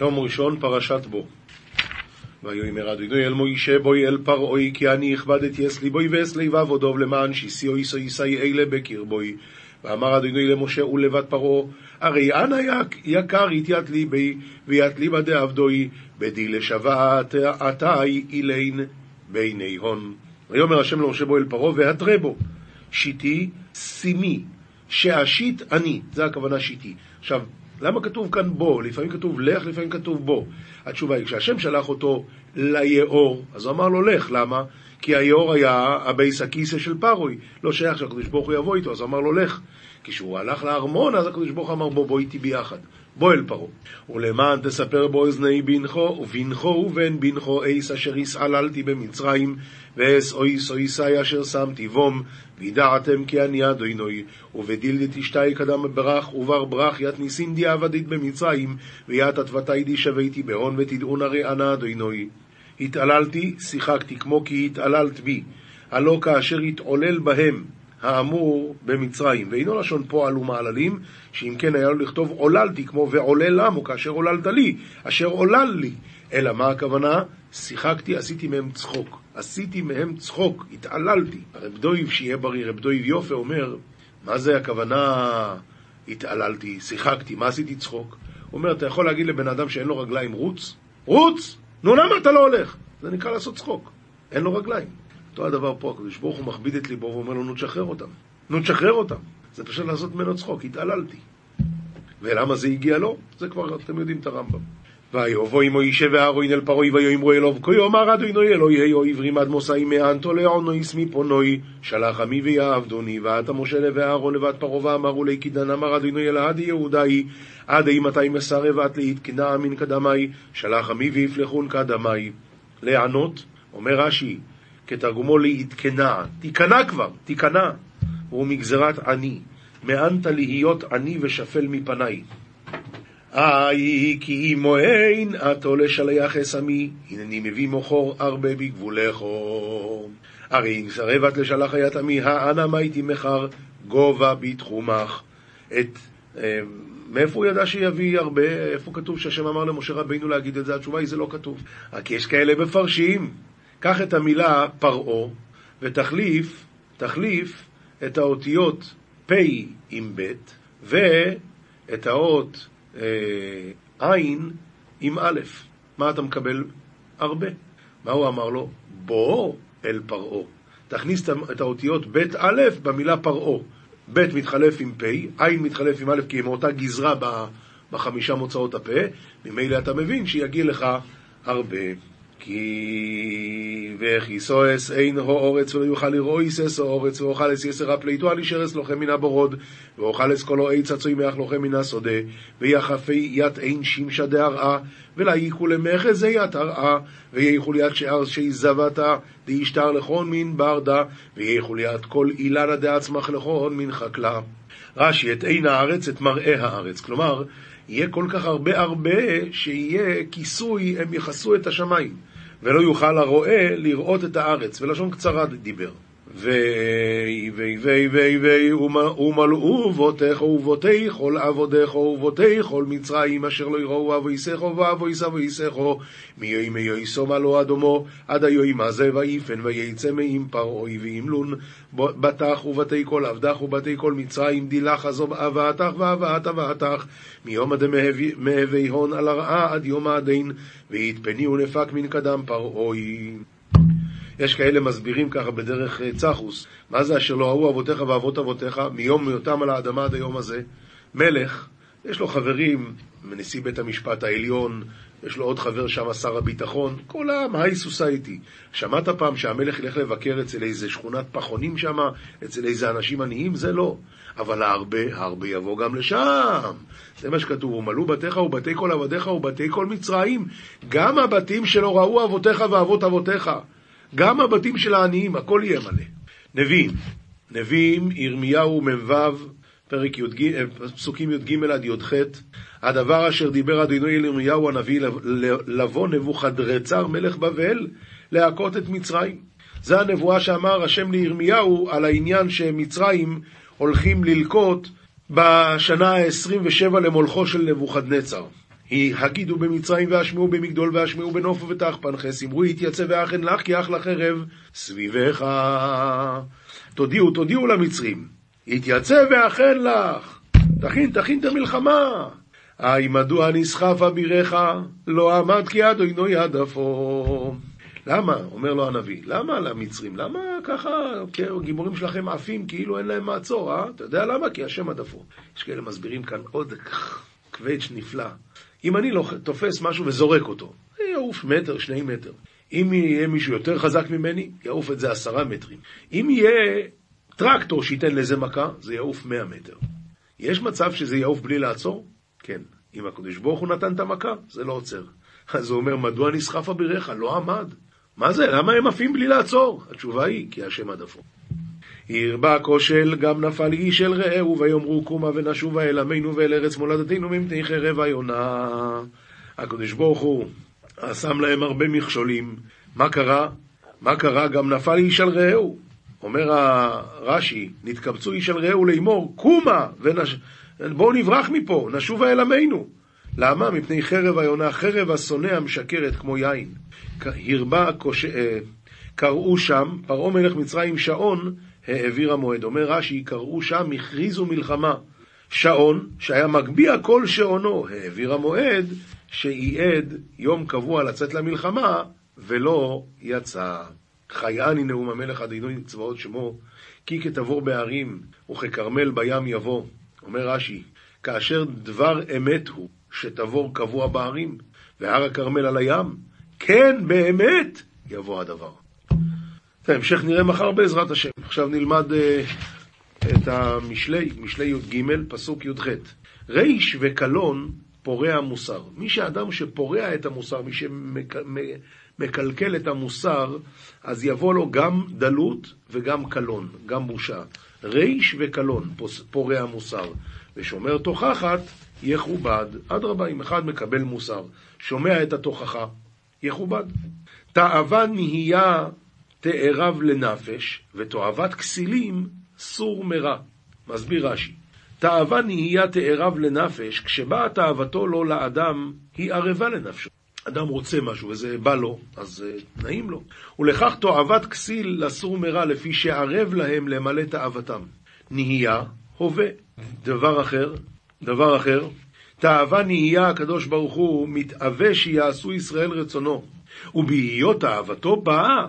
יום ראשון, פרשת בו. ויאמר אדוני אל מוישה בוי אל פרעוי כי אני הכבדתי אסלי בוי ואסלי ועבודוב למען שיסיו איסו איסאי אלה בקרבוי ואמר אדוני למשה ולבת פרעה הרי אנא יקר יתיית לי בי ויית לי בדי עבדוי בדי לשבת עתי אילין ביני הון. ויאמר השם למשה בו אל פרעה והתרה בו שיטי שימי שאשית אני. זה הכוונה שיטי. עכשיו למה כתוב כאן בוא? לפעמים כתוב לך, לפעמים כתוב בוא. התשובה היא, כשהשם שלח אותו ליאור, אז הוא אמר לו לך, למה? כי היאור היה הבית הכיסא של פרעה, לא שייך שהקדוש ברוך הוא יבוא איתו, אז אמר לו לך. כשהוא הלך לארמון, אז הקדוש ברוך הוא אמר בוא, בוא איתי ביחד. בוא אל פרעה. ולמען תספר באוזני בנך, ובנך ובן בנך את אשר התעללתי במצרים, ואת אותותי אשר שמתי בם, וידעתם כי אני אדוני, ובדילדת אשתי קדם ברח, ובר ברח ית ניסים די עבדית במצרים, וית עטבתי די שביתי בהון, ותדעון הרי אנא אדוני. התעללתי, שיחקתי, כמו כי התעללת בי, הלא כאשר התעולל בהם, האמור במצרים, ואינו לשון פועל ומעללים, שאם כן היה לו לכתוב עוללתי, כמו ועולל למו, כאשר עוללת לי, אשר עולל לי. אלא מה הכוונה? שיחקתי, עשיתי מהם צחוק. עשיתי מהם צחוק, התעללתי. רב דויב, שיהיה בריא, רב דויב יופה אומר, מה זה הכוונה התעללתי, שיחקתי, מה עשיתי צחוק? הוא אומר, אתה יכול להגיד לבן אדם שאין לו רגליים, רוץ? רוץ! נו, למה אתה לא הולך? זה נקרא לעשות צחוק. אין לו רגליים. אותו הדבר פה, הקדוש ברוך הוא מכביד את ליבו ואומר לו, נו תשחרר אותם. נו תשחרר אותם. זה פשוט לעשות ממנו צחוק, התעללתי. ולמה זה הגיע לו? זה כבר, אתם יודעים את הרמב"ם. ויבוא עמו אישה ואהרון אל פרוי ויאמרו אליו כה יאמר אדוני אלוהי עברים עד מוסאי מאנתו לעונויס מפונוי שלח עמי ויעבדוני ועתה משה ואהרון לבת פרעה ואמרו לי כי דן אמר אדוני אל עדי יהודאי עד אי מתי מסרב עד להתקנה מן קדמי שלח עמי ויפלחון קדמי לענות אומר רש"י כתרגומו להתקנה תיכנע כבר תיכנע הוא מגזרת עני מאנת להיות עני ושפל מפניי אי כי אמו אין עתו לשלח אסמי, הנני מביא מוכור הרבה בגבולךו. הרי אם סרבת לשלח היית עמי, האנה מייתי מחר גובה בתחומך. את... אה, מאיפה הוא ידע שיביא הרבה? איפה כתוב שהשם אמר למשה רבינו להגיד את זה? התשובה היא זה לא כתוב. רק יש כאלה מפרשים. קח את המילה פרעה ותחליף, תחליף את האותיות פ' עם ב' ואת האות אה, עין עם א', מה אתה מקבל? הרבה. מה הוא אמר לו? בוא אל פרעה. תכניס את האותיות ב' א' במילה פרעה. ב' מתחלף עם פ', עין מתחלף עם א', כי הם מאותה גזרה בחמישה מוצאות הפה, ממילא אתה מבין שיגיע לך הרבה. כי וכיסואס אין הו אורץ ולא יוכל לראות איסס או אורץ ואוכל אס יסר הפליטו על אישרס לוחם מן הבורוד ואוכל אס כולו עץ עצוי מאח לוחם מן השודה ויחפי ית אין שימשה דהרעה ולאיכו למחז זה ית הרעה וייכו ליד שאר שיזבתה דאישתר לכון מן ברדה וייכו ליד כל אילנה דעצמך לכון מן חקלה רש"י את עין הארץ את מראה הארץ כלומר יהיה כל כך הרבה הרבה שיהיה כיסוי, הם יכסו את השמיים. ולא יוכל הרועה לראות את הארץ, ולשון קצרה דיבר. ויהי ויהי ויהי ויהי ויהי ומלאו אבותיך ובותי כל עבודיך ובותי כל מצרים אשר לא יראו אבויסך ואבויס אבויסך מיהי מיועסו מלו אדומו עד היועי מה זה ויפן ויצא מעם פרעוי וימלון בתך ובתי כל עבדך ובתי כל מצרים דילך עזוב אבאתך ואבאת אבאתך מיום עד מהבי הון על הרעה עד יום הדין ויתפני ונפק מן קדם פרעוי יש כאלה מסבירים ככה בדרך אה, צחוס, מה זה אשר לא ראו אבותיך ואבות אבותיך מיום היותם על האדמה עד היום הזה? מלך, יש לו חברים, נשיא בית המשפט העליון, יש לו עוד חבר שם, שר הביטחון, כל העם, היי סוסייטי. שמעת פעם שהמלך ילך לבקר אצל איזה שכונת פחונים שם, אצל איזה אנשים עניים? זה לא. אבל הרבה, הרבה יבוא גם לשם. זה מה שכתוב, ומלאו בתיך ובתי כל עבדיך ובתי כל מצרים. גם הבתים שלא ראו אבותיך ואבות אבותיך. גם הבתים של העניים, הכל יהיה מלא. נביאים, נביאים, ירמיהו מ"ו, פרק י"ג, פסוקים י"ג עד י"ח, הדבר אשר דיבר אדוני אל ירמיהו הנביא לבוא נבוכדרצר מלך בבל להכות את מצרים. זה הנבואה שאמר השם לירמיהו על העניין שמצרים הולכים ללקוט בשנה ה-27 למולכו של נבוכדנצר. הגידו במצרים והשמיעו במגדול והשמיעו בנוף ובתח פנחס, אמרו יתייצב ואכן לך כי אך לחרב סביבך. תודיעו, תודיעו למצרים, יתייצב ואכן לך, תכין, תכין את המלחמה. היי מדוע נסחף אבירך, לא עמד כי יד עינו יד אפו. למה? אומר לו הנביא, למה למצרים? למה ככה הגיבורים שלכם עפים כאילו אין להם מעצור, אה? אתה יודע למה? כי השם עדפו. יש כאלה מסבירים כאן עוד קווץ' נפלא. אם אני לא תופס משהו וזורק אותו, יעוף מטר, שני מטר. אם יהיה מישהו יותר חזק ממני, יעוף את זה עשרה מטרים. אם יהיה טרקטור שייתן לזה מכה, זה יעוף מאה מטר. יש מצב שזה יעוף בלי לעצור? כן. אם הקדוש ברוך הוא נתן את המכה, זה לא עוצר. אז הוא אומר, מדוע נסחף אבירך? לא עמד. מה זה? למה הם עפים בלי לעצור? התשובה היא, כי השם עדפו. הרבה כושל, גם נפל איש אל רעהו, ויאמרו קומה ונשובה אל עמנו ואל ארץ מולדתנו ממפני חרב היונה. הקדוש ברוך הוא שם להם הרבה מכשולים. מה קרה? מה קרה? גם נפל איש על רעהו. אומר הרש"י, נתקבצו איש על רעהו לאמור, קומה, ונש... בואו נברח מפה, נשובה אל עמנו. למה? מפני חרב היונה, חרב השונא המשקרת כמו יין. הרבה, קוש... אה, קראו שם, פרעה מלך מצרים שעון, העביר המועד. אומר רש"י, קראו שם, הכריזו מלחמה. שעון, שהיה מגביה כל שעונו, העביר המועד, שייעד יום קבוע לצאת למלחמה, ולא יצא. חייאני נאום המלך אדינוי צבאות שמו, כי כתבור בהרים וככרמל בים יבוא. אומר רש"י, כאשר דבר אמת הוא שתבור קבוע בהרים, והר הכרמל על הים, כן, באמת, יבוא הדבר. את ההמשך נראה מחר בעזרת השם. עכשיו נלמד uh, את המשלי, משלי י"ג, פסוק י"ח. ריש וקלון פורע מוסר. מי שאדם שפורע את המוסר, מי שמקלקל את המוסר, אז יבוא לו גם דלות וגם קלון, גם בושה. ריש וקלון פורע מוסר, ושומר תוכחת יכובד. אדרבה, אם אחד מקבל מוסר, שומע את התוכחה, יכובד. תאווה נהייה תארב לנפש, ותועבת כסילים סור מרע. מסביר רש"י. תאווה נהייה תארב לנפש, כשבאה תאוותו לו לאדם, היא ערבה לנפשו. אדם רוצה משהו וזה בא לו, אז uh, נעים לו. ולכך תועבת כסיל לסור מרע, לפי שערב להם למלא תאוותם. נהייה, הווה. דבר אחר, דבר אחר, תאווה נהייה הקדוש ברוך הוא מתאווה שיעשו ישראל רצונו, ובהיות תאוותו באה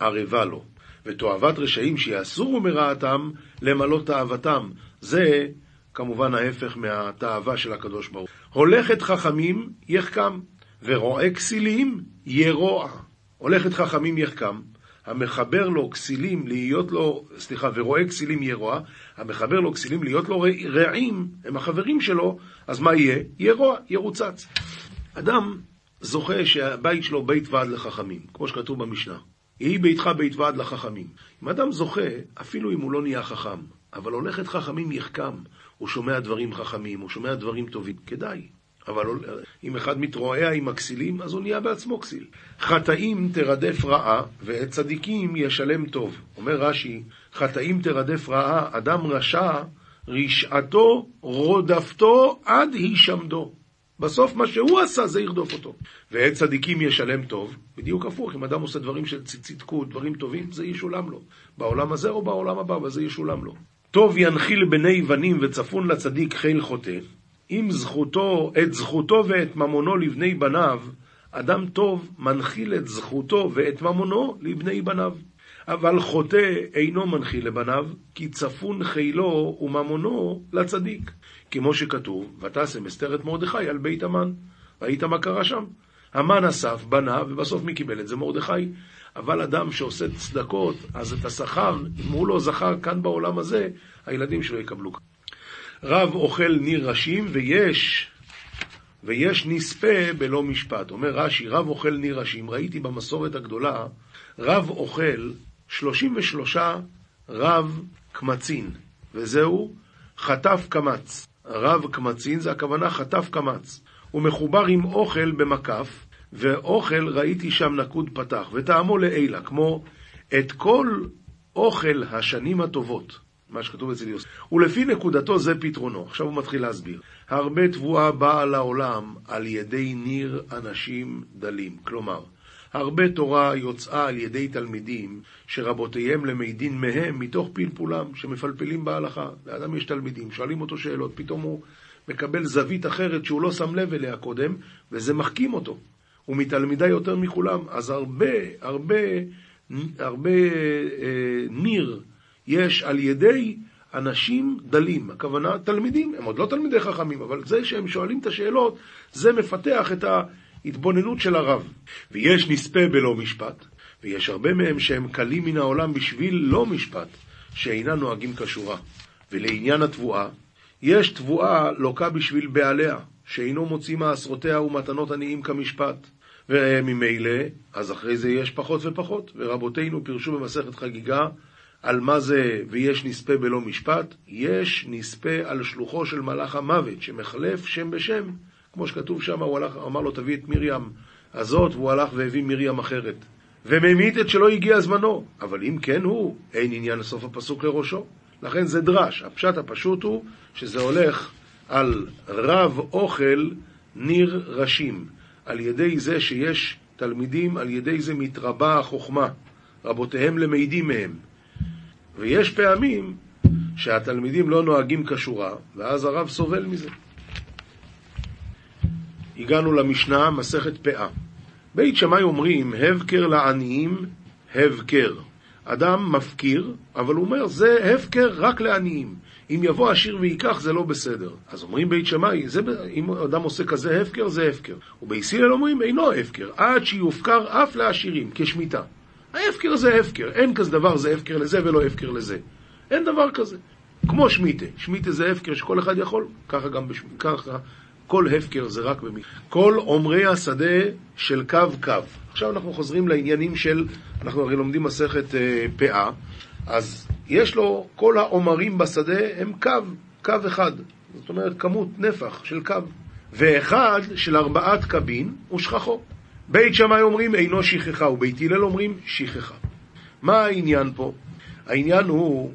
ערבה לו, ותועבת רשעים שיאסורו מרעתם למלא תאוותם. זה כמובן ההפך מהתאווה של הקדוש ברוך הוא. הולכת חכמים יחכם, ורועה כסילים ירוע. הולכת חכמים יחכם, המחבר לו כסילים להיות לו, סליחה, ורואה כסילים ירוע, המחבר לו כסילים להיות לו רעים, הם החברים שלו, אז מה יהיה? ירוע, ירוצץ. אדם זוכה שהבית שלו בית ועד לחכמים, כמו שכתוב במשנה. יהי ביתך בית ועד לחכמים. אם אדם זוכה, אפילו אם הוא לא נהיה חכם, אבל הולכת חכמים יחכם, הוא שומע דברים חכמים, הוא שומע דברים טובים, כדאי. אבל אם אחד מתרועע עם הכסילים, אז הוא נהיה בעצמו כסיל. חטאים תרדף רעה, ואת צדיקים ישלם טוב. אומר רש"י, חטאים תרדף רעה, אדם רשע, רשעתו רודפתו עד הישמדו. בסוף מה שהוא עשה זה ירדוף אותו. ועת צדיקים ישלם טוב, בדיוק הפוך, אם אדם עושה דברים של צדקות, דברים טובים, זה ישולם לו. בעולם הזה או בעולם הבא, וזה ישולם לו. טוב ינחיל בני בנים וצפון לצדיק חיל חוטא, אם זכותו, את זכותו ואת ממונו לבני בניו, אדם טוב מנחיל את זכותו ואת ממונו לבני בניו. אבל חוטא אינו מנחיל לבניו, כי צפון חילו וממונו לצדיק. כמו שכתוב, ותשם אסתר את מרדכי על בית המן. ראית מה קרה שם? המן אסף, בנה, ובסוף מי קיבל את זה? מרדכי. אבל אדם שעושה צדקות, אז את השכר, אם הוא לא זכר כאן בעולם הזה, הילדים שלו יקבלו. רב אוכל ניר ראשים, ויש, ויש נספה בלא משפט. אומר רש"י, רב אוכל ניר ראשים. ראיתי במסורת הגדולה, רב אוכל 33 רב קמצין, וזהו חטף קמץ. רב קמצין זה הכוונה חטף קמץ. הוא מחובר עם אוכל במקף, ואוכל ראיתי שם נקוד פתח, וטעמו לעילה, כמו את כל אוכל השנים הטובות. מה שכתוב אצל יוסף. ולפי נקודתו זה פתרונו. עכשיו הוא מתחיל להסביר. הרבה תבואה באה לעולם על ידי ניר אנשים דלים. כלומר, הרבה תורה יוצאה על ידי תלמידים שרבותיהם למי דין מהם מתוך פלפולם, שמפלפלים בהלכה. לאדם יש תלמידים, שואלים אותו שאלות, פתאום הוא מקבל זווית אחרת שהוא לא שם לב אליה קודם, וזה מחכים אותו. הוא מתלמידי יותר מכולם. אז הרבה, הרבה, הרבה אה, ניר יש על ידי אנשים דלים, הכוונה תלמידים, הם עוד לא תלמידי חכמים, אבל זה שהם שואלים את השאלות, זה מפתח את ההתבוננות של הרב. ויש נספה בלא משפט, ויש הרבה מהם שהם קלים מן העולם בשביל לא משפט, שאינם נוהגים כשורה. ולעניין התבואה, יש תבואה לוקה בשביל בעליה, שאינו מוציא מעשרותיה ומתנות עניים כמשפט. וממילא, אז אחרי זה יש פחות ופחות. ורבותינו פירשו במסכת חגיגה על מה זה ויש נספה בלא משפט, יש נספה על שלוחו של מלאך המוות, שמחלף שם בשם, כמו שכתוב שם, הוא הלך, אמר לו תביא את מרים הזאת, והוא הלך והביא מרים אחרת. וממית את שלא הגיע זמנו, אבל אם כן הוא, אין עניין סוף הפסוק לראשו. לכן זה דרש. הפשט הפשוט הוא שזה הולך על רב אוכל ניר ראשים. על ידי זה שיש תלמידים, על ידי זה מתרבה החוכמה. רבותיהם למעידים מהם. ויש פעמים שהתלמידים לא נוהגים כשורה, ואז הרב סובל מזה. הגענו למשנה, מסכת פאה. בית שמאי אומרים, הבקר לעניים, הבקר. אדם מפקיר, אבל הוא אומר, זה הפקר רק לעניים. אם יבוא עשיר וייקח, זה לא בסדר. אז אומרים בית שמאי, אם אדם עושה כזה הפקר, זה הפקר. ובית הלל אומרים, אינו הפקר, עד שיופקר אף לעשירים, כשמיטה. ההפקר זה הפקר, אין כזה דבר זה הפקר לזה ולא הפקר לזה. אין דבר כזה. כמו שמיטה, שמיטה זה הפקר שכל אחד יכול, ככה גם בשמיטה, ככה כל הפקר זה רק במי. כל עומרי השדה של קו קו. עכשיו אנחנו חוזרים לעניינים של, אנחנו הרי לומדים מסכת אה, פאה, אז יש לו, כל העומרים בשדה הם קו, קו אחד. זאת אומרת, כמות, נפח של קו. ואחד של ארבעת קבין הוא שכחו. בית שמאי אומרים אינו שכחה, ובית הלל אומרים שכחה. מה העניין פה? העניין הוא,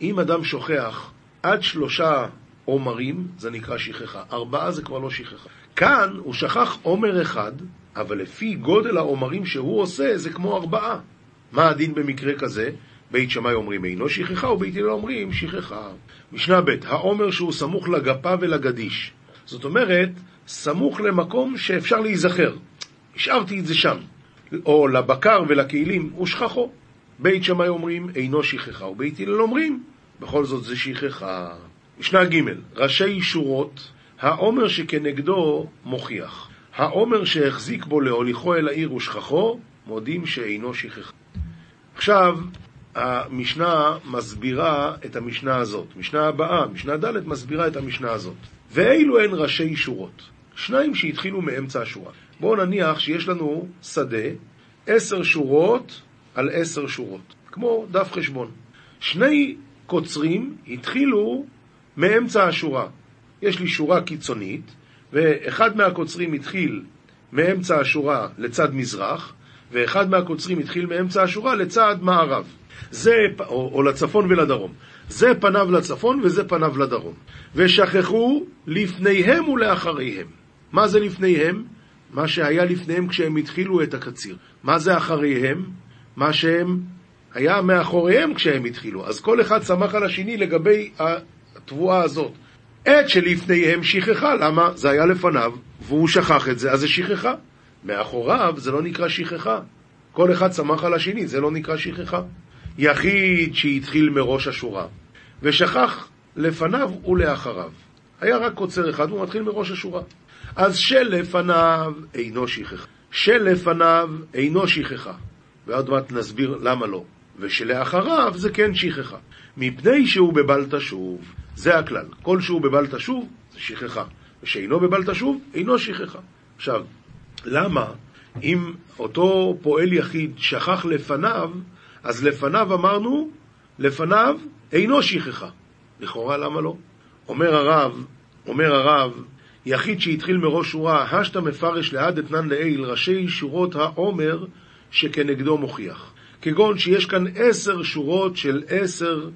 אם אדם שוכח עד שלושה עומרים, זה נקרא שכחה. ארבעה זה כבר לא שכחה. כאן הוא שכח עומר אחד, אבל לפי גודל העומרים שהוא עושה, זה כמו ארבעה. מה הדין במקרה כזה? בית שמאי אומרים אינו שכחה, ובית הלל אומרים שכחה. משנה ב', העומר שהוא סמוך לגפה ולגדיש. זאת אומרת, סמוך למקום שאפשר להיזכר. השארתי את זה שם. או לבקר ולכלים, הוא שכחו. בית שמאי אומרים אינו שכחה, ובית הלל אומרים, בכל זאת זה שכחה. משנה ג' ראשי שורות, העומר שכנגדו מוכיח. העומר שהחזיק בו להוליכו אל העיר ושכחו, מודים שאינו שכחה. עכשיו, המשנה מסבירה את המשנה הזאת. משנה הבאה, משנה ד', מסבירה את המשנה הזאת. ואילו הן ראשי שורות. שניים שהתחילו מאמצע השורה. בואו נניח שיש לנו שדה, עשר שורות על עשר שורות, כמו דף חשבון. שני קוצרים התחילו מאמצע השורה. יש לי שורה קיצונית, ואחד מהקוצרים התחיל מאמצע השורה לצד מזרח, ואחד מהקוצרים התחיל מאמצע השורה לצד מערב. זה, או, או לצפון ולדרום. זה פניו לצפון וזה פניו לדרום. ושכחו לפניהם ולאחריהם. מה זה לפניהם? מה שהיה לפניהם כשהם התחילו את הקציר. מה זה אחריהם? מה שהם היה מאחוריהם כשהם התחילו. אז כל אחד שמח על השני לגבי התבואה הזאת. עת שלפניהם שכחה, למה? זה היה לפניו, והוא שכח את זה, אז זה שכחה. מאחוריו זה לא נקרא שכחה. כל אחד שמח על השני, זה לא נקרא שכחה. יחיד שהתחיל מראש השורה, ושכח לפניו ולאחריו. היה רק קוצר אחד, והוא מתחיל מראש השורה. אז שלפניו אינו שכחה. שלפניו אינו שכחה. ועוד מעט נסביר למה לא. ושלאחריו זה כן שכחה. מפני שהוא בבל תשוב, זה הכלל. כל שהוא בבל תשוב, זה שכחה. ושאינו בבל תשוב, אינו שכחה. עכשיו, למה אם אותו פועל יחיד שכח לפניו, אז לפניו אמרנו, לפניו אינו שכחה. לכאורה למה לא? אומר הרב, אומר הרב, יחיד שהתחיל מראש שורה, השתא מפרש לעד אתנן לעיל, ראשי שורות העומר שכנגדו מוכיח. כגון שיש כאן עשר שורות של עשר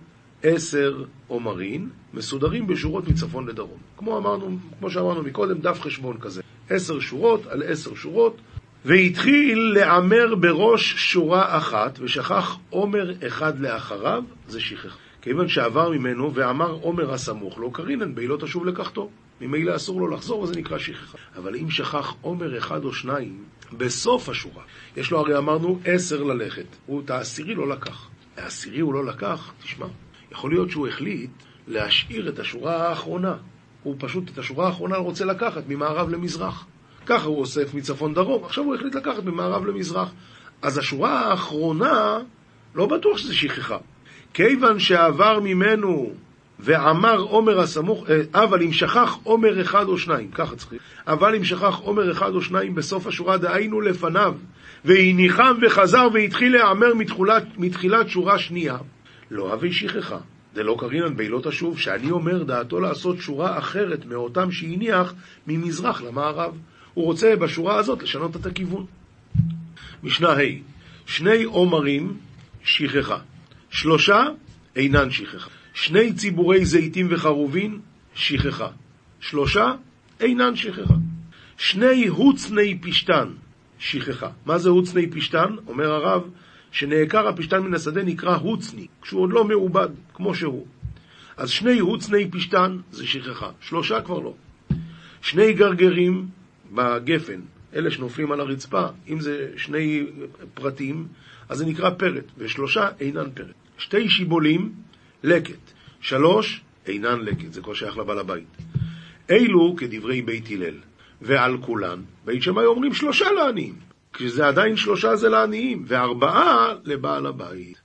עשר עומרין, מסודרים בשורות מצפון לדרום. כמו, אמרנו, כמו שאמרנו מקודם, דף חשבון כזה. עשר שורות על עשר שורות, והתחיל לעמר בראש שורה אחת, ושכח עומר אחד לאחריו, זה שכח. כיוון שעבר ממנו ואמר עומר הסמוך לו, קרינן בי לא תשוב לקחתו. ממילא אסור לו לחזור, וזה נקרא שכחה. אבל אם שכח עומר אחד או שניים, בסוף השורה, יש לו הרי אמרנו עשר ללכת, הוא את העשירי לא לקח. העשירי הוא לא לקח, תשמע, יכול להיות שהוא החליט להשאיר את השורה האחרונה. הוא פשוט את השורה האחרונה רוצה לקחת ממערב למזרח. ככה הוא אוסף מצפון דרום, עכשיו הוא החליט לקחת ממערב למזרח. אז השורה האחרונה, לא בטוח שזה שכחה. כיוון שעבר ממנו ואמר עומר הסמוך, אה, אבל אם שכח עומר אחד או שניים, ככה צריכים, אבל אם שכח עומר אחד או שניים בסוף השורה, דהיינו לפניו, והניחם וחזר והתחיל להיאמר מתחילת, מתחילת שורה שנייה, לא הווי שכחה. דלא קרינן בי לא תשוב, שאני אומר דעתו לעשות שורה אחרת מאותם שהניח ממזרח למערב. הוא רוצה בשורה הזאת לשנות את הכיוון. משנה ה' שני עומרים שכחה, שלושה אינן שכחה. שני ציבורי זיתים וחרובין שכחה, שלושה אינן שכחה. שני הוצני פשתן שכחה. מה זה הוצני פשתן? אומר הרב, שנעקר הפשתן מן השדה נקרא הוצני, כשהוא עוד לא מעובד, כמו שהוא. אז שני הוצני פשתן זה שכחה, שלושה כבר לא. שני גרגרים בגפן, אלה שנופלים על הרצפה, אם זה שני פרטים, אז זה נקרא פרט, ושלושה אינן פרט. שתי שיבולים, לקט. שלוש, אינן לקט, זה כבר שייך לבעל הבית. אלו כדברי בית הלל, ועל כולן, בית שמאי אומרים שלושה לעניים, כשזה עדיין שלושה זה לעניים, וארבעה לבעל הבית.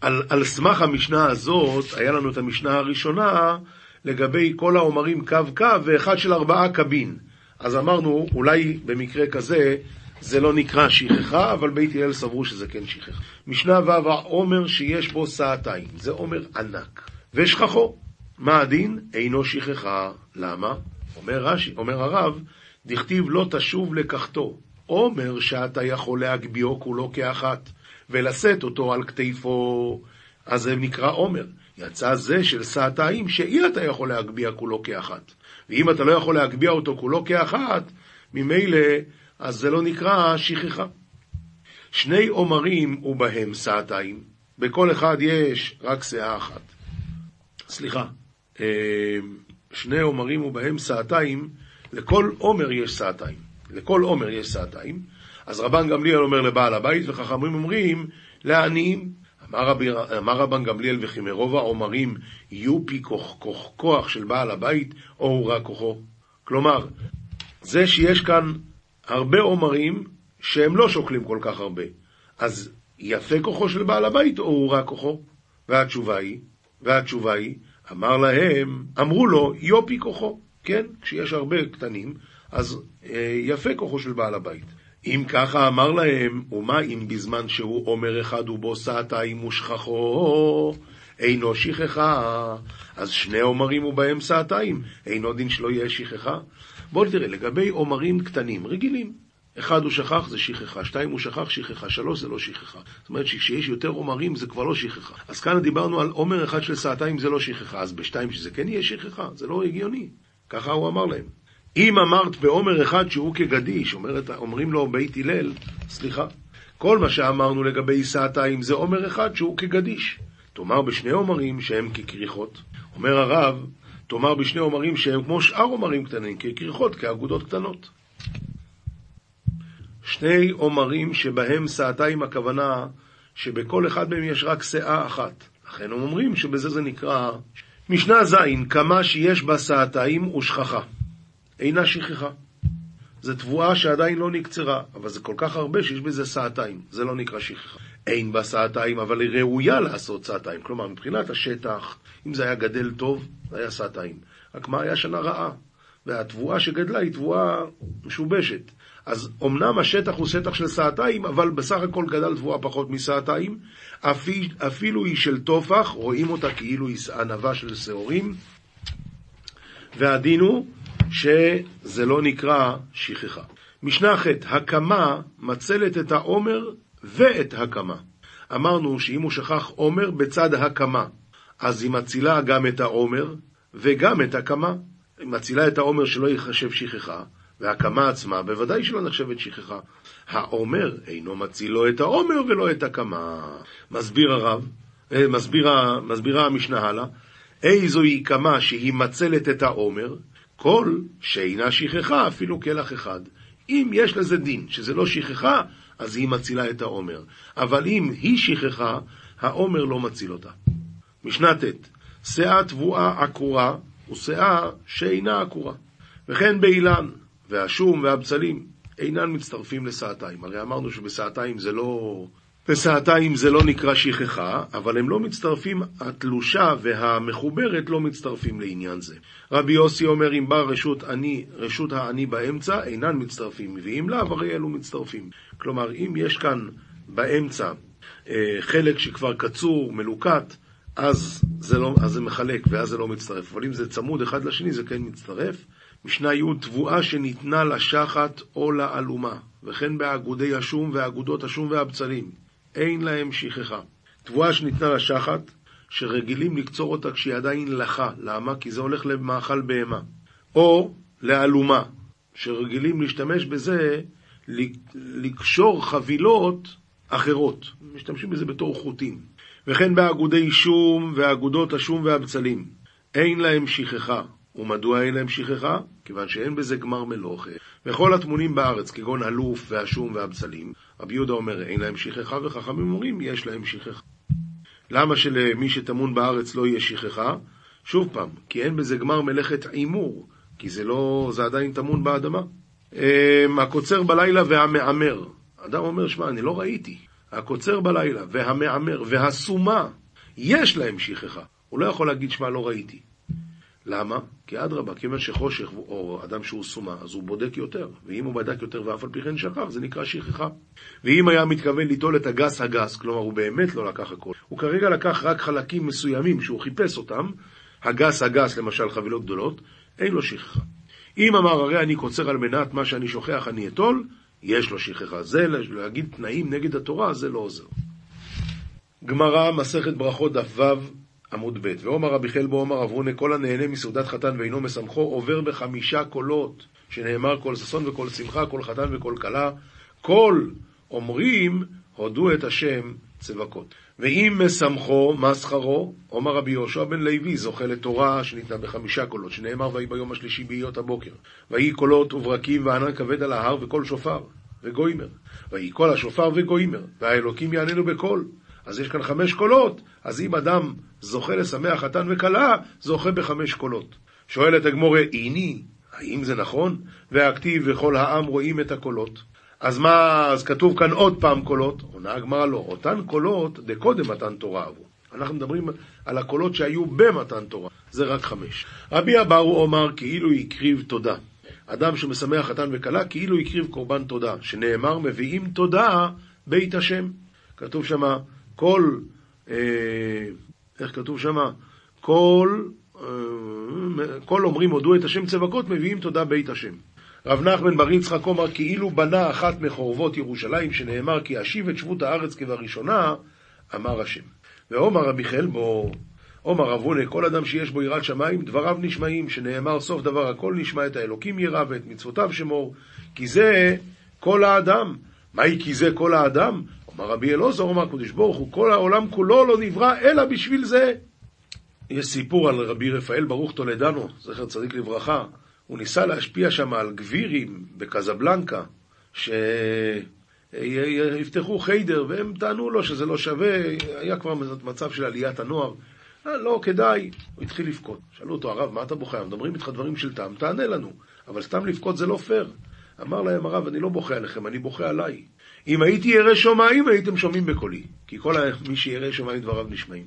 על, על סמך המשנה הזאת, היה לנו את המשנה הראשונה לגבי כל העומרים קו קו ואחד של ארבעה קבין. אז אמרנו, אולי במקרה כזה זה לא נקרא שכחה, אבל בית הלל סברו שזה כן שכחה. משנה ו' העומר שיש בו סעתיים, זה עומר ענק. ושכחו, מה הדין? אינו שכחה. למה? אומר, רש"י, אומר הרב, דכתיב לא תשוב לקחתו. עומר שאתה יכול להגביהו כולו כאחת, ולשאת אותו על כתפו, אז זה נקרא עומר. יצא זה של סעתיים, שאי אתה יכול להגביה כולו כאחת. ואם אתה לא יכול להגביה אותו כולו כאחת, ממילא, אז זה לא נקרא שכחה. שני עומרים ובהם סעתיים, בכל אחד יש רק שאה אחת. סליחה, אה, שני עומרים ובהם סעתיים, לכל עומר יש סעתיים. לכל עומר יש סעתיים. אז רבן גמליאל אומר לבעל הבית, וחכמים אומרים לעניים. אמר, רב, אמר רבן גמליאל וכי מרוב העומרים יהיו פי כוח, כוח, כוח של בעל הבית, או הוא רק כוחו. כלומר, זה שיש כאן הרבה עומרים שהם לא שוקלים כל כך הרבה. אז יפה כוחו של בעל הבית, או הוא רק כוחו? והתשובה היא, והתשובה היא, אמר להם, אמרו לו, יופי כוחו. כן, כשיש הרבה קטנים, אז אה, יפה כוחו של בעל הבית. אם ככה אמר להם, ומה אם בזמן שהוא אומר אחד ובו סעתיים ושכחו, אינו שכחה, אז שני עומרים ובהם סעתיים, אינו דין שלא יהיה שכחה? בואו תראה, לגבי עומרים קטנים, רגילים, אחד הוא שכח זה שכחה, שתיים הוא שכח שכחה, שלוש זה לא שכחה. זאת אומרת שכשיש יותר עומרים זה כבר לא שכחה. אז כאן דיברנו על עומר אחד של סעתיים זה לא שכחה, אז בשתיים שזה כן יהיה שכחה, זה לא הגיוני. ככה הוא אמר להם. אם אמרת בעומר אחד שהוא כגדיש, אומרת, אומרים לו בית הלל, סליחה, כל מה שאמרנו לגבי סעתיים זה עומר אחד שהוא כגדיש. תאמר בשני עומרים שהם ככריכות. אומר הרב, תאמר בשני עומרים שהם כמו שאר עומרים קטנים, ככריכות, כאגודות קטנות. שני עומרים שבהם סעתיים הכוונה שבכל אחד מהם יש רק שאה אחת. לכן הם אומרים שבזה זה נקרא משנה ז', כמה שיש בה סעתיים ושכחה. אינה שכחה. זו תבואה שעדיין לא נקצרה, אבל זה כל כך הרבה שיש בזה סעתיים, זה לא נקרא שכחה. אין בה סעתיים, אבל היא ראויה לעשות סעתיים. כלומר, מבחינת השטח, אם זה היה גדל טוב, זה היה סעתיים. רק מה, היה שנה רעה. והתבואה שגדלה היא תבואה משובשת. אז אמנם השטח הוא שטח של סעתיים, אבל בסך הכל גדל תבואה פחות מסעתיים. אפילו היא של טופח, רואים אותה כאילו היא ענבה של שעורים. והדין הוא שזה לא נקרא שכחה. משנה ח' הקמה מצלת את העומר ואת הקמה. אמרנו שאם הוא שכח עומר בצד הקמה, אז היא מצילה גם את העומר וגם את הקמה. היא מצילה את העומר שלא ייחשב שכחה, והקמה עצמה בוודאי שלא נחשבת שכחה. העומר אינו מציל לא את העומר ולא את הקמה. מסביר הרב, אה, מסבירה, מסבירה המשנה הלאה, איזוהי קמה שהיא מצלת את העומר, כל שאינה שכחה אפילו כלח אחד. אם יש לזה דין, שזה לא שכחה, אז היא מצילה את העומר. אבל אם היא שכחה, העומר לא מציל אותה. משנה ט' שאה תבואה עקורה ושאה שאינה עקורה. וכן באילן, והשום והבצלים אינן מצטרפים לשעתיים. הרי אמרנו שבשעתיים זה לא... בשעתיים זה לא נקרא שכחה, אבל הם לא מצטרפים, התלושה והמחוברת לא מצטרפים לעניין זה. רבי יוסי אומר, אם בא רשות, אני, רשות העני באמצע, אינן מצטרפים, ואם לאו, הרי אלו מצטרפים. כלומר, אם יש כאן באמצע אה, חלק שכבר קצור, מלוקט, אז זה, לא, אז זה מחלק, ואז זה לא מצטרף. אבל אם זה צמוד אחד לשני, זה כן מצטרף. משנה י' תבואה שניתנה לשחת או לאלומה, וכן באגודי השום ואגודות השום והבצלים, אין להם שכחה. תבואה שניתנה לשחת, שרגילים לקצור אותה כשהיא עדיין לחה, למה? כי זה הולך למאכל בהמה. או לאלומה, שרגילים להשתמש בזה לקשור חבילות אחרות, משתמשים בזה בתור חוטים. וכן באגודי שום ואגודות השום והבצלים, אין להם שכחה. ומדוע אין להם שכחה? כיוון שאין בזה גמר מלוכה. וכל הטמונים בארץ, כגון הלוף והשום והבצלים, רבי יהודה אומר, אין להם שכחה, וחכמים אומרים, יש להם שכחה. למה שלמי שטמון בארץ לא יהיה שכחה? שוב פעם, כי אין בזה גמר מלאכת עימור, כי זה לא, זה עדיין טמון באדמה. אמ, הקוצר בלילה והמעמר. אדם אומר, שמע, אני לא ראיתי. הקוצר בלילה והמעמר והסומה, יש להם שכחה. הוא לא יכול להגיד, שמע, לא ראיתי. למה? כי אדרבה, כיוון שחושך או אדם שהוא סומה, אז הוא בודק יותר. ואם הוא בדק יותר ואף על פי כן שכח, זה נקרא שכחה. ואם היה מתכוון ליטול את הגס הגס, כלומר הוא באמת לא לקח הכל, הוא כרגע לקח רק חלקים מסוימים שהוא חיפש אותם, הגס הגס, למשל חבילות גדולות, אין לו שכחה. אם אמר הרי אני קוצר על מנת מה שאני שוכח אני אטול, יש לו שכחה. זה להגיד תנאים נגד התורה, זה לא עוזר. גמרא, מסכת ברכות דף ו' עמוד ב', ואומר רבי חלבו, אומר אברונה, כל הנהנה מסעודת חתן ואינו מסמכו, עובר בחמישה קולות, שנאמר כל ששון וכל שמחה, כל חתן וכל כלה, כל אומרים, הודו את השם צבקות. ואם מסמכו, מה שכרו? אומר רבי יהושע בן לוי, זוכה לתורה שניתנה בחמישה קולות, שנאמר ויהי ביום השלישי בהיות הבוקר. ויהי קולות וברקים וענן כבד על ההר וקול שופר וגוימר. ויהי קול השופר וגוימר, והאלוקים יעננו בקול. אז יש כאן חמש קולות, אז אם אדם זוכה לשמח חתן וכלה, זוכה בחמש קולות. שואלת הגמורה, איני, האם זה נכון? והכתיב וכל העם רואים את הקולות. אז מה, אז כתוב כאן עוד פעם קולות? עונה הגמרא לא, אותן קולות דקודם מתן תורה עבור. אנחנו מדברים על הקולות שהיו במתן תורה, זה רק חמש. רבי אבאו אומר כאילו הקריב תודה. אדם שמשמח חתן וכלה כאילו הקריב קורבן תודה, שנאמר מביאים תודה בית השם. כתוב שמה כל, איך כתוב שם? כל, אה, כל אומרים הודו את השם צבקות, מביאים תודה בית השם. רב נחמן בר יצחק אומר כאילו בנה אחת מחורבות ירושלים, שנאמר כי אשיב את שבות הארץ כבראשונה, אמר השם. ועומר רבי חלבו, עומר רב הונה, כל אדם שיש בו יראת שמיים, דבריו נשמעים, שנאמר סוף דבר הכל נשמע את האלוקים ירא ואת מצוותיו שמור, כי זה כל האדם. מהי כי זה כל האדם? אמר רבי אלעזר, אמר הקדוש ברוך הוא, כל העולם כולו לא נברא אלא בשביל זה. יש סיפור על רבי רפאל ברוך טולדנו, זכר צדיק לברכה. הוא ניסה להשפיע שם על גבירים בקזבלנקה, שיפתחו חיידר, והם טענו לו שזה לא שווה, היה כבר מצב של עליית הנוער. אה, לא, כדאי. הוא התחיל לבכות. שאלו אותו, הרב, מה אתה בוכה? מדברים איתך דברים של טעם, תענה לנו. אבל סתם לבכות זה לא פייר. אמר להם הרב, אני לא בוכה עליכם, אני בוכה עליי. אם הייתי ירא שמיים, הייתם שומעים בקולי. כי כל מי שירא שמיים דבריו נשמעים.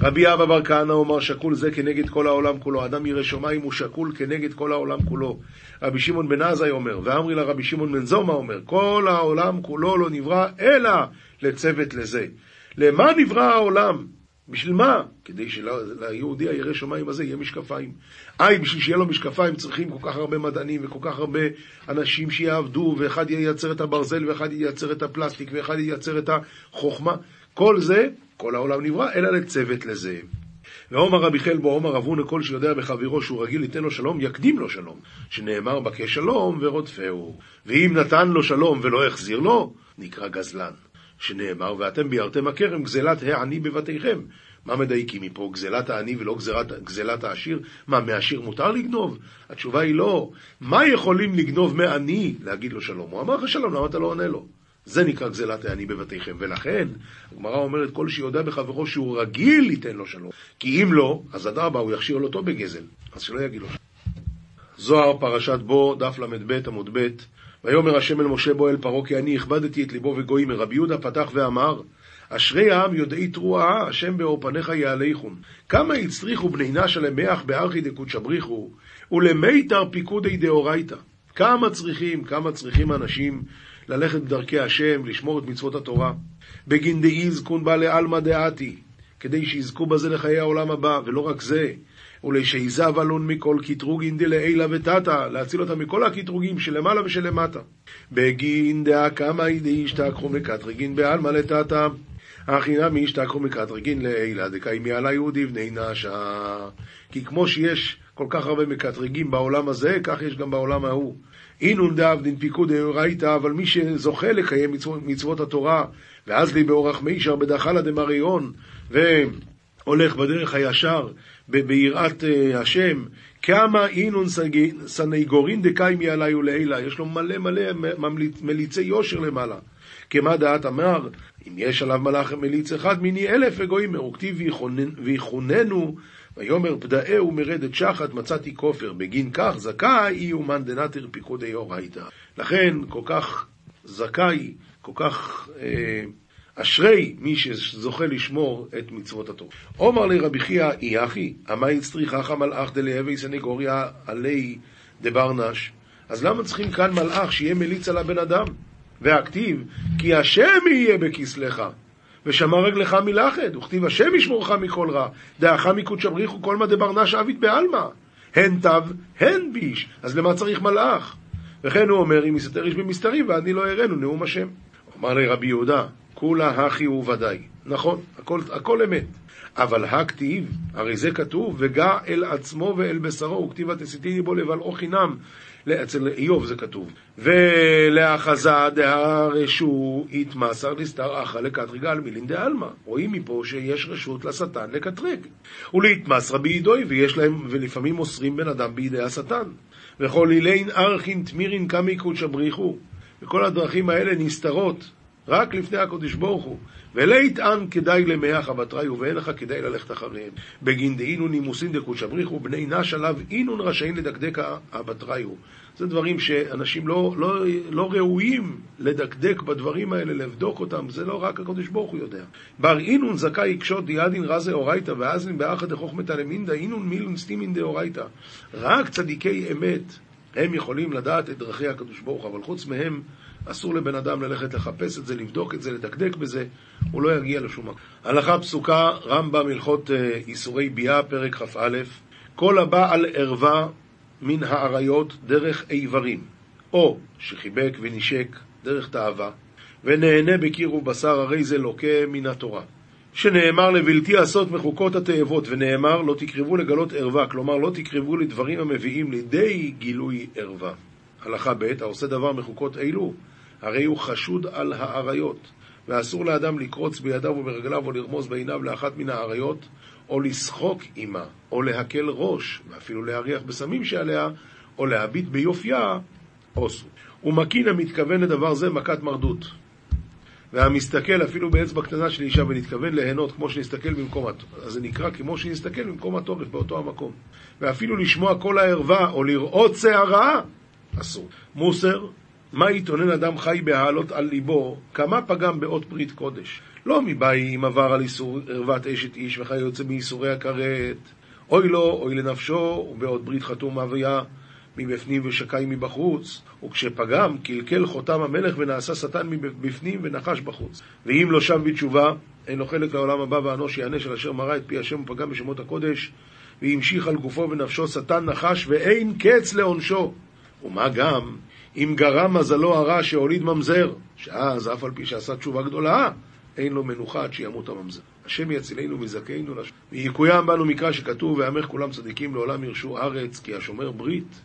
רבי אבא בר כהנא אומר שקול זה כנגד כל העולם כולו. אדם ירא שמיים הוא שקול כנגד כל העולם כולו. רבי שמעון בן עזאי אומר, ואמרי לה רבי שמעון בן זומא אומר, כל העולם כולו לא נברא אלא לצוות לזה. למה נברא העולם? בשביל מה? כדי שליהודי הירא שמיים הזה יהיה משקפיים. איי, בשביל שיהיה לו משקפיים צריכים כל כך הרבה מדענים וכל כך הרבה אנשים שיעבדו, ואחד ייצר את הברזל, ואחד ייצר את הפלסטיק, ואחד ייצר את החוכמה. כל זה, כל העולם נברא, אלא לצוות לזה. ועומר רבי חלבו, עומר רבונה, כל שיודע בחברו שהוא רגיל ייתן לו שלום, יקדים לו שלום, שנאמר בקש שלום ורודפהו. ואם נתן לו שלום ולא החזיר לו, נקרא גזלן. שנאמר, ואתם ביארתם הכרם גזלת העני בבתיכם. מה מדייקים מפה? גזלת העני ולא גזלת, גזלת העשיר? מה, מעשיר מותר לגנוב? התשובה היא לא. מה יכולים לגנוב מעני? להגיד לו שלום. הוא אמר לך שלום, למה אתה לא עונה לו? זה נקרא גזלת העני בבתיכם. ולכן, הגמרא אומרת, כל שיודע בחברו שהוא רגיל ייתן לו שלום. כי אם לא, אז אדרבה, הוא יכשיר לו אותו בגזל. אז שלא יגיד לו שלום. זוהר, פרשת בו, דף ל"ב עמוד ב' ויאמר השם אל משה בו אל פרעה כי אני הכבדתי את ליבו וגויים מרבי יהודה פתח ואמר אשרי העם יודעי תרועה, השם באור פניך יעליכון. כמה הצריכו בני נשה למח בארכי דקודשא בריחו, ולמיתר פיקודי דאורייתא. כמה צריכים, כמה צריכים אנשים ללכת בדרכי השם, לשמור את מצוות התורה. בגין דאיז קון בעלי עלמא דעתי, כדי שיזכו בזה לחיי העולם הבא, ולא רק זה, ולשיזב אלון מכל קטרוגין דלעילה ותתא, להציל אותם מכל הקטרוגים שלמעלה ושלמטה. בגין דאה קמא דאישתכחו מקטרגין בעלמא לטתא. הכי נמי השתכחו מקטרגין לעילה דקיימי על היהודי בני נשה. כי כמו שיש כל כך הרבה מקטרגים בעולם הזה, כך יש גם בעולם ההוא. אינון דאבדין פיקוד דאורייתא, אבל מי שזוכה לקיים מצוות, התורה, ואז לי באורח מישר בדחלה דמריון, והולך בדרך הישר, ביראת uh, השם, כמה אינון סניגורין דקיימי עלי ולעילה, יש לו מלא מלא מליצי יושר למעלה. כמה דעת אמר, אם יש עליו מלאך מליץ אחד, מיני אלף וגויים, וכתיב ויחוננו, ויאמר פדאהו מרדת שחת, מצאתי כופר, בגין כך זכאי אומן דנתר פיקודי אורייתא. לכן כל כך זכאי, כל כך אה, אשרי מי שזוכה לשמור את מצוות התורה. עומר לרבי חייא אי אחי, אמי הצטריכך מלאך דלהבי סנגוריה עלי דברנש. אז למה צריכים כאן מלאך שיהיה מליץ על הבן אדם? והכתיב, כי השם יהיה בכסלך, ושמר רגלך מלחד, וכתיב השם ישמורך מכל רע, דאך מקודש בריחו כל מה דברנש עביד בעלמא, הן תו, הן ביש, אז למה צריך מלאך? וכן הוא אומר, אם יסתר איש במסתרים, ואני לא אראנו נאום השם. אמר לי רבי יהודה, כולה הכי הוא ודאי. נכון, הכל, הכל אמת. אבל הכתיב, הרי זה כתוב, וגע אל עצמו ואל בשרו, וכתיב ותסיתיני בו לבלעו חינם. אצל איוב זה כתוב. ולאחזה דהרשו יתמסר לסתר אחא לקטריגה על מילין דעלמא. רואים מפה שיש רשות לשטן לקטרג. ולהתמסרה בידוי, ויש להם, ולפעמים מוסרים בן אדם בידי השטן. וכל אילין ארכין תמירין קמי קודשא בריחו. וכל הדרכים האלה נסתרות רק לפני הקודש ברוך הוא. ולהיטען כדאי למח אבטריו, ואין לך כדאי ללכת אחריהם. בגין דאינון נימוסין דקודשא בריחו, בני נש עליו אינון רשאים לדקדק אבטריו. זה דברים שאנשים לא, לא, לא ראויים לדקדק בדברים האלה, לבדוק אותם, זה לא רק הקדוש ברוך הוא יודע. בר אינון זכאי יקשוט דיאדין רזה אורייתא, ואזלין באחד דחוכמתא למינדא, אינון מילון סטימין דאורייתא. רק צדיקי אמת הם יכולים לדעת את דרכי הקדוש ברוך הוא, אבל חוץ מהם אסור לבן אדם ללכת לחפש את זה, לבדוק את זה, לדקדק בזה, הוא לא יגיע לשום מקום. הלכה פסוקה, רמב"ם, הלכות אה, איסורי ביאה, פרק כ"א, כל הבא על ערווה מן האריות דרך איברים, או שחיבק ונשק דרך תאווה, ונהנה בקיר ובשר, הרי זה לוקה מן התורה. שנאמר לבלתי עשות מחוקות התאבות, ונאמר לא תקרבו לגלות ערווה, כלומר לא תקרבו לדברים המביאים לידי גילוי ערווה. הלכה ב' העושה דבר מחוקות אלו, הרי הוא חשוד על האריות, ואסור לאדם לקרוץ בידיו וברגליו או לרמוז בעיניו לאחת מן האריות, או לשחוק עמה, או להקל ראש, ואפילו להריח בסמים שעליה, או להביט ביופייה, עושו. ומקין המתכוון לדבר זה מכת מרדות. והמסתכל אפילו באצבע קטנה של אישה ונתכוון ליהנות כמו שנסתכל במקום התורף, אז זה נקרא כמו שנסתכל במקום התורף באותו המקום. ואפילו לשמוע כל הערווה או לראות שערה, אסור. מוסר, מה יתאונן אדם חי בהעלות על ליבו, כמה פגם באות ברית קודש. לא מבאי אם עבר על איסור ערוות אשת איש וחי יוצא מייסורי הכרת. אוי לו, אוי לנפשו, ובעוד ברית חתום אביה מבפנים ושקי מבחוץ, וכשפגם, קלקל חותם המלך ונעשה שטן מבפנים ונחש בחוץ. ואם לא שם בתשובה, אין לו חלק לעולם הבא ואנוש יענש על אשר מרא את פי השם ופגם בשמות הקודש, והמשיך על גופו ונפשו שטן נחש, ואין קץ לעונשו. ומה גם אם גרם מזלו הרע שהוליד ממזר, שאז אף על פי שעשה תשובה גדולה, אין לו מנוחה עד שימות הממזר. השם יצילנו ויזכנו. ויקוים בנו מקרא שכתוב, ויאמר כולם צדיקים לעולם ירשו ארץ, כי השומר ברית